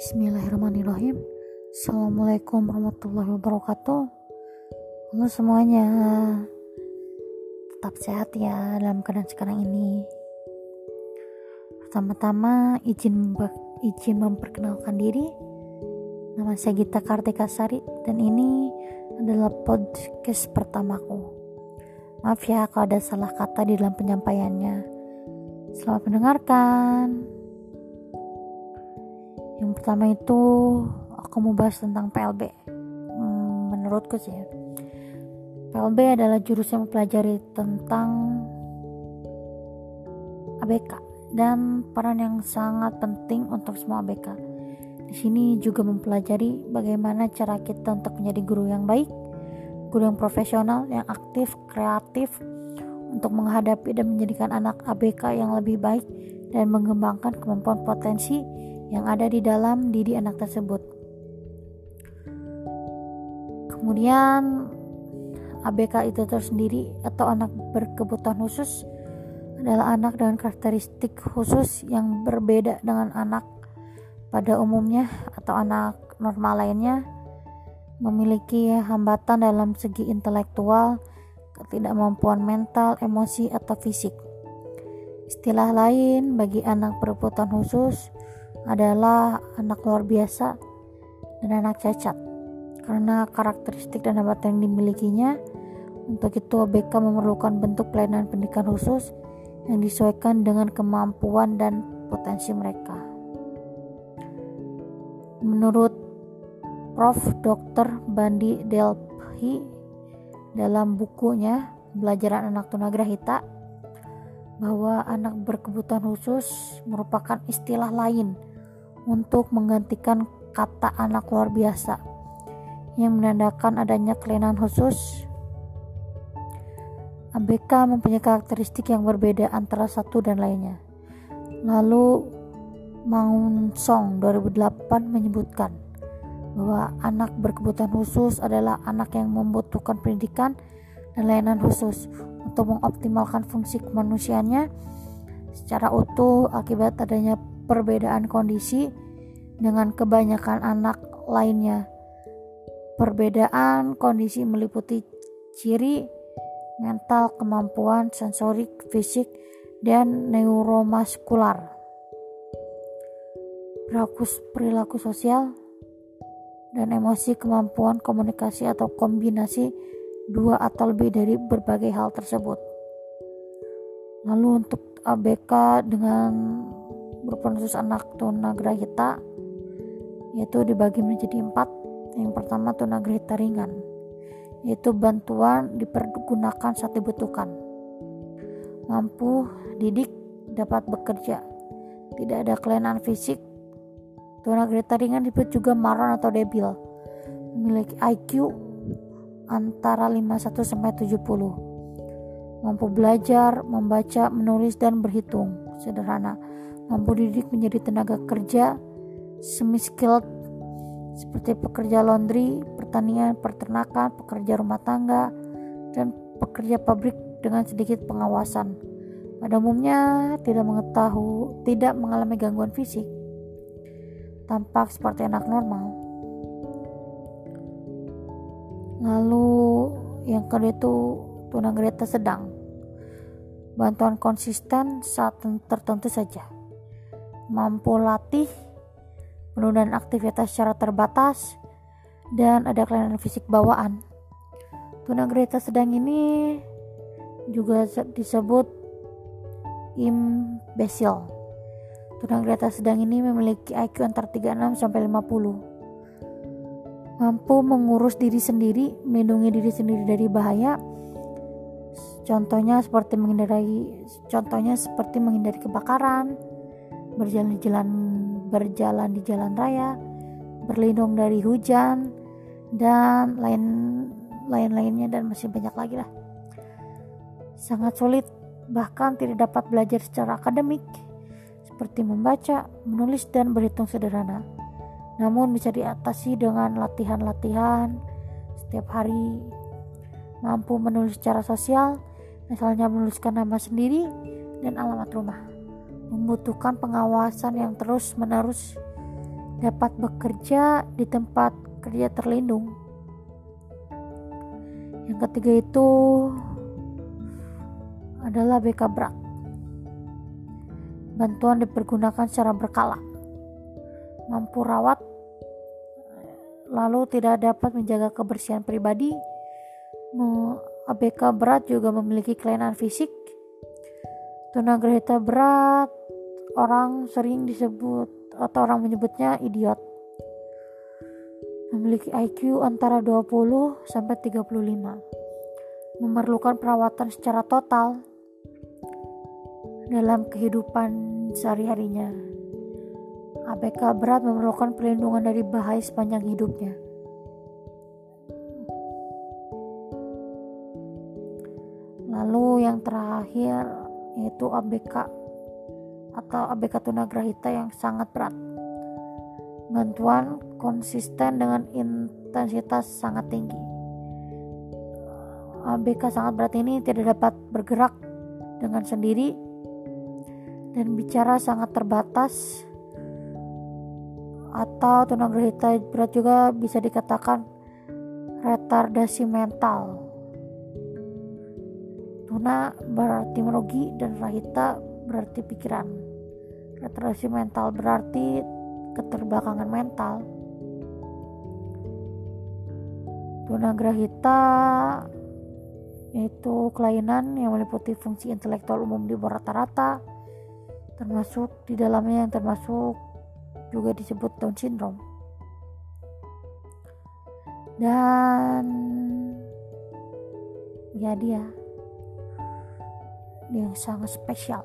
Bismillahirrahmanirrahim. Assalamualaikum warahmatullahi wabarakatuh. Halo semuanya. Tetap sehat ya dalam keadaan sekarang ini. Pertama-tama izin izin memperkenalkan diri. Nama saya Gita Kartika Sari Dan ini adalah podcast pertamaku. Maaf ya kalau ada salah kata di dalam penyampaiannya. Selamat mendengarkan yang pertama itu aku mau bahas tentang PLB hmm, menurutku sih ya. PLB adalah jurusan mempelajari tentang ABK dan peran yang sangat penting untuk semua ABK. Di sini juga mempelajari bagaimana cara kita untuk menjadi guru yang baik, guru yang profesional, yang aktif, kreatif untuk menghadapi dan menjadikan anak ABK yang lebih baik dan mengembangkan kemampuan potensi yang ada di dalam diri anak tersebut. Kemudian ABK itu tersendiri atau anak berkebutuhan khusus adalah anak dengan karakteristik khusus yang berbeda dengan anak pada umumnya atau anak normal lainnya memiliki hambatan dalam segi intelektual, ketidakmampuan mental, emosi, atau fisik. Istilah lain bagi anak berkebutuhan khusus adalah anak luar biasa dan anak cacat karena karakteristik dan hambatan yang dimilikinya untuk itu ABK memerlukan bentuk pelayanan pendidikan khusus yang disesuaikan dengan kemampuan dan potensi mereka menurut Prof. Dr. Bandi Delphi dalam bukunya Pelajaran Anak Tunagrahita bahwa anak berkebutuhan khusus merupakan istilah lain untuk menggantikan kata anak luar biasa yang menandakan adanya kelainan khusus. ABK mempunyai karakteristik yang berbeda antara satu dan lainnya. Lalu Maung Song 2008 menyebutkan bahwa anak berkebutuhan khusus adalah anak yang membutuhkan pendidikan dan layanan khusus untuk mengoptimalkan fungsi kemanusiaannya secara utuh akibat adanya perbedaan kondisi dengan kebanyakan anak lainnya. Perbedaan kondisi meliputi ciri mental, kemampuan sensorik, fisik, dan neuromuskular. Perilaku, perilaku sosial dan emosi, kemampuan komunikasi atau kombinasi dua atau lebih dari berbagai hal tersebut. Lalu untuk ABK dengan berproses anak tunagrahita yaitu dibagi menjadi empat. Yang pertama tunagrahita ringan yaitu bantuan dipergunakan saat dibutuhkan. Mampu didik dapat bekerja. Tidak ada kelainan fisik. Tunagrahita ringan disebut juga maron atau debil. Memiliki IQ antara 51 sampai 70 mampu belajar, membaca, menulis dan berhitung. Sederhana mampu didik menjadi tenaga kerja semi-skilled seperti pekerja laundry, pertanian, peternakan, pekerja rumah tangga, dan pekerja pabrik dengan sedikit pengawasan. Pada umumnya tidak mengetahui, tidak mengalami gangguan fisik, tampak seperti anak normal. Lalu yang kedua itu tunagrahita sedang. Bantuan konsisten saat tertentu saja mampu latih, penundaan aktivitas secara terbatas, dan ada kelainan fisik bawaan. Tunagrahita sedang ini juga disebut imbesil. Tunagrahita sedang ini memiliki IQ antara 36 sampai 50. Mampu mengurus diri sendiri, melindungi diri sendiri dari bahaya. Contohnya seperti menghindari contohnya seperti menghindari kebakaran, berjalan di jalan berjalan di jalan raya, berlindung dari hujan dan lain lain-lainnya dan masih banyak lagi lah. Sangat sulit bahkan tidak dapat belajar secara akademik seperti membaca, menulis dan berhitung sederhana. Namun bisa diatasi dengan latihan-latihan setiap hari. Mampu menulis secara sosial, misalnya menuliskan nama sendiri dan alamat rumah membutuhkan pengawasan yang terus-menerus dapat bekerja di tempat kerja terlindung. Yang ketiga itu adalah BK berat. Bantuan dipergunakan secara berkala. Mampu rawat lalu tidak dapat menjaga kebersihan pribadi. ABK berat juga memiliki kelainan fisik. Tunagrahita berat orang sering disebut atau orang menyebutnya idiot. Memiliki IQ antara 20 sampai 35. Memerlukan perawatan secara total dalam kehidupan sehari-harinya. ABK berat memerlukan perlindungan dari bahaya sepanjang hidupnya. Lalu yang terakhir yaitu ABK atau ABK tunagrahita yang sangat berat. Bantuan konsisten dengan intensitas sangat tinggi. ABK sangat berat ini tidak dapat bergerak dengan sendiri dan bicara sangat terbatas atau tunagrahita berat juga bisa dikatakan retardasi mental. Tuna berarti merugi dan rahita berarti pikiran. Retardasi mental berarti keterbelakangan mental. Tunagrahita yaitu kelainan yang meliputi fungsi intelektual umum di bawah rata-rata termasuk di dalamnya yang termasuk juga disebut Down syndrome dan ya dia yang sangat spesial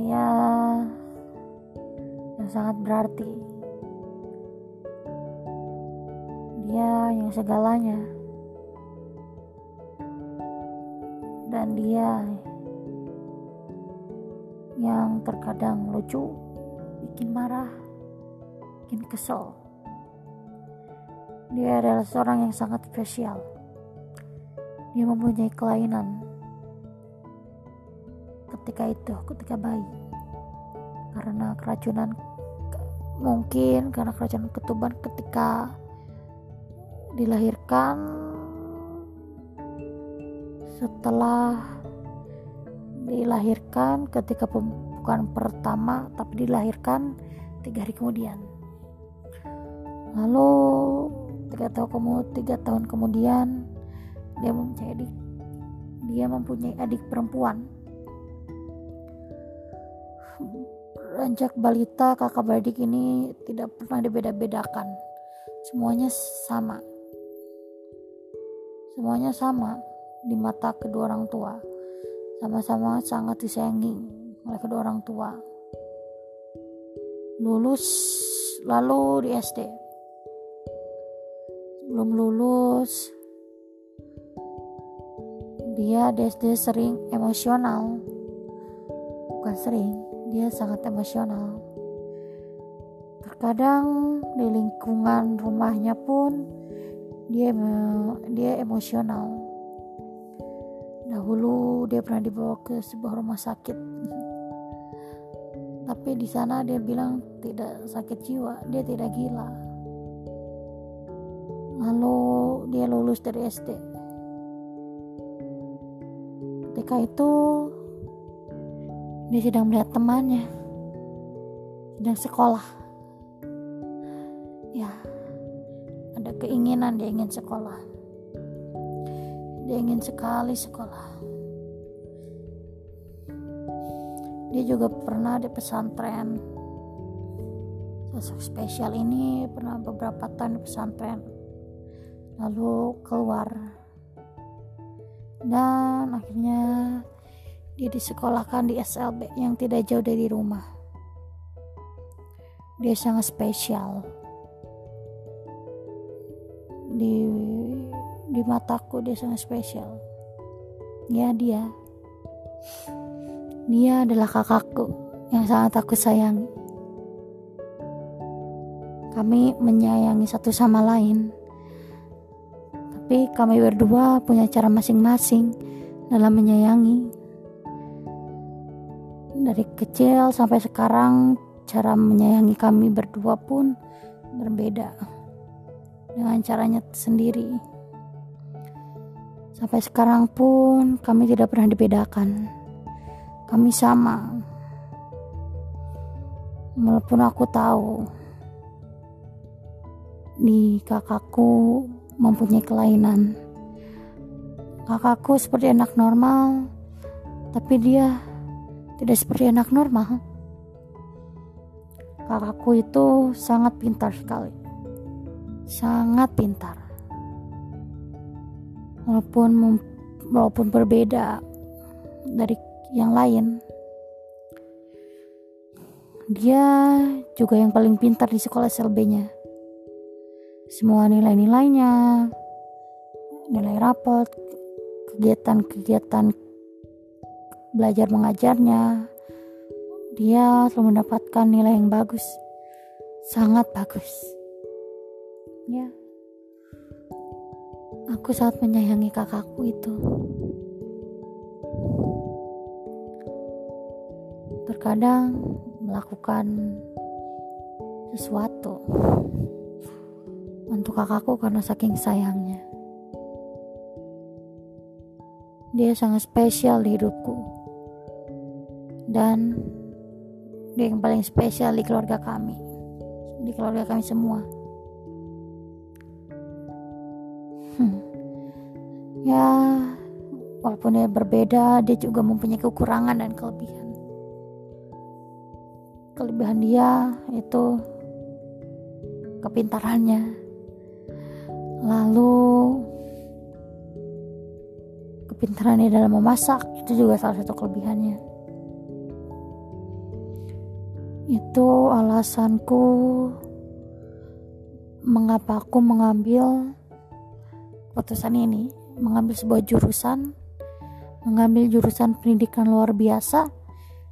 dia yang sangat berarti dia yang segalanya dan dia yang terkadang lucu, bikin marah, bikin kesel. Dia adalah seorang yang sangat spesial. Dia mempunyai kelainan ketika itu, ketika bayi. Karena keracunan mungkin karena keracunan ketuban ketika dilahirkan setelah dilahirkan ketika bukan pertama tapi dilahirkan tiga hari kemudian lalu tiga tahun kemudian tiga tahun kemudian dia menjadi dia mempunyai adik perempuan Ranjak balita kakak beradik ini tidak pernah dibeda-bedakan semuanya sama semuanya sama di mata kedua orang tua sama-sama sangat disayangi oleh kedua orang tua. Lulus lalu di SD. Belum lulus, dia di SD sering emosional. Bukan sering, dia sangat emosional. Terkadang di lingkungan rumahnya pun dia dia emosional Dahulu dia pernah dibawa ke sebuah rumah sakit. Tapi di sana dia bilang tidak sakit jiwa, dia tidak gila. Lalu dia lulus dari SD. Ketika itu dia sedang melihat temannya sedang sekolah. Ya, ada keinginan dia ingin sekolah dia ingin sekali sekolah. Dia juga pernah di pesantren. Sosok spesial ini pernah beberapa tahun di pesantren. Lalu keluar. Dan akhirnya dia disekolahkan di SLB yang tidak jauh dari rumah. Dia sangat spesial. Di di mataku dia sangat spesial. Ya dia. Dia adalah kakakku yang sangat aku sayangi. Kami menyayangi satu sama lain. Tapi kami berdua punya cara masing-masing dalam menyayangi dari kecil sampai sekarang cara menyayangi kami berdua pun berbeda dengan caranya sendiri. Sampai sekarang pun kami tidak pernah dibedakan. Kami sama. Walaupun aku tahu di kakakku mempunyai kelainan. Kakakku seperti anak normal, tapi dia tidak seperti anak normal. Kakakku itu sangat pintar sekali. Sangat pintar. Walaupun walaupun berbeda dari yang lain. Dia juga yang paling pintar di sekolah SLB-nya. Semua nilai-nilainya, nilai rapot, kegiatan-kegiatan belajar mengajarnya, dia selalu mendapatkan nilai yang bagus, sangat bagus. Ya, aku sangat menyayangi kakakku itu. Terkadang melakukan sesuatu untuk kakakku karena saking sayangnya. Dia sangat spesial di hidupku dan dia yang paling spesial di keluarga kami. Di keluarga kami semua. Hmm. ya walaupun dia berbeda dia juga mempunyai kekurangan dan kelebihan. Kelebihan dia itu kepintarannya. Lalu kepintarannya dalam memasak itu juga salah satu kelebihannya itu alasanku mengapa aku mengambil keputusan ini mengambil sebuah jurusan mengambil jurusan pendidikan luar biasa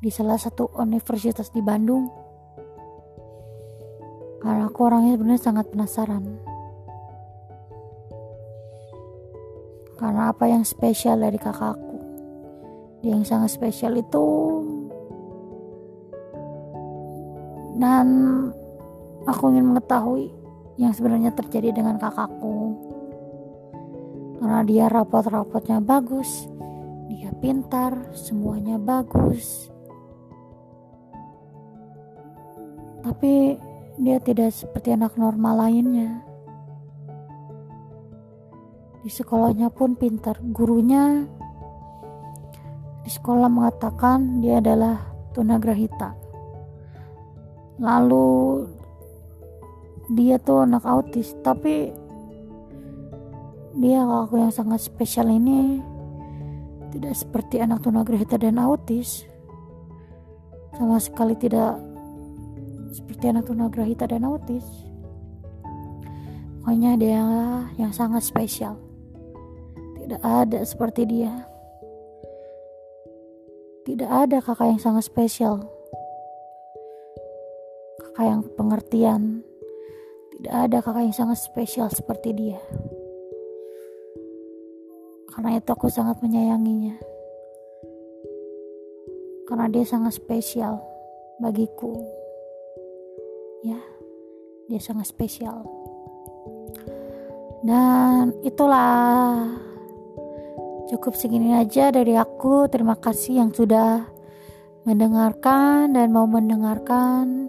di salah satu universitas di Bandung. Karena aku orangnya sebenarnya sangat penasaran. Karena apa yang spesial dari kakakku yang sangat spesial itu dan aku ingin mengetahui yang sebenarnya terjadi dengan kakakku. Karena dia rapot-rapotnya bagus dia pintar semuanya bagus. Tapi dia tidak seperti anak normal lainnya. Di sekolahnya pun pintar. Gurunya di sekolah mengatakan dia adalah tunagrahita lalu dia tuh anak autis tapi dia aku yang sangat spesial ini. Tidak seperti anak tunagrahita dan autis. Sama sekali tidak seperti anak tunagrahita dan autis. Pokoknya dia yang sangat spesial. Tidak ada seperti dia. Tidak ada kakak yang sangat spesial kakak yang pengertian. Tidak ada kakak yang sangat spesial seperti dia. Karena itu aku sangat menyayanginya. Karena dia sangat spesial bagiku. Ya, dia sangat spesial. Dan itulah cukup segini aja dari aku. Terima kasih yang sudah mendengarkan dan mau mendengarkan.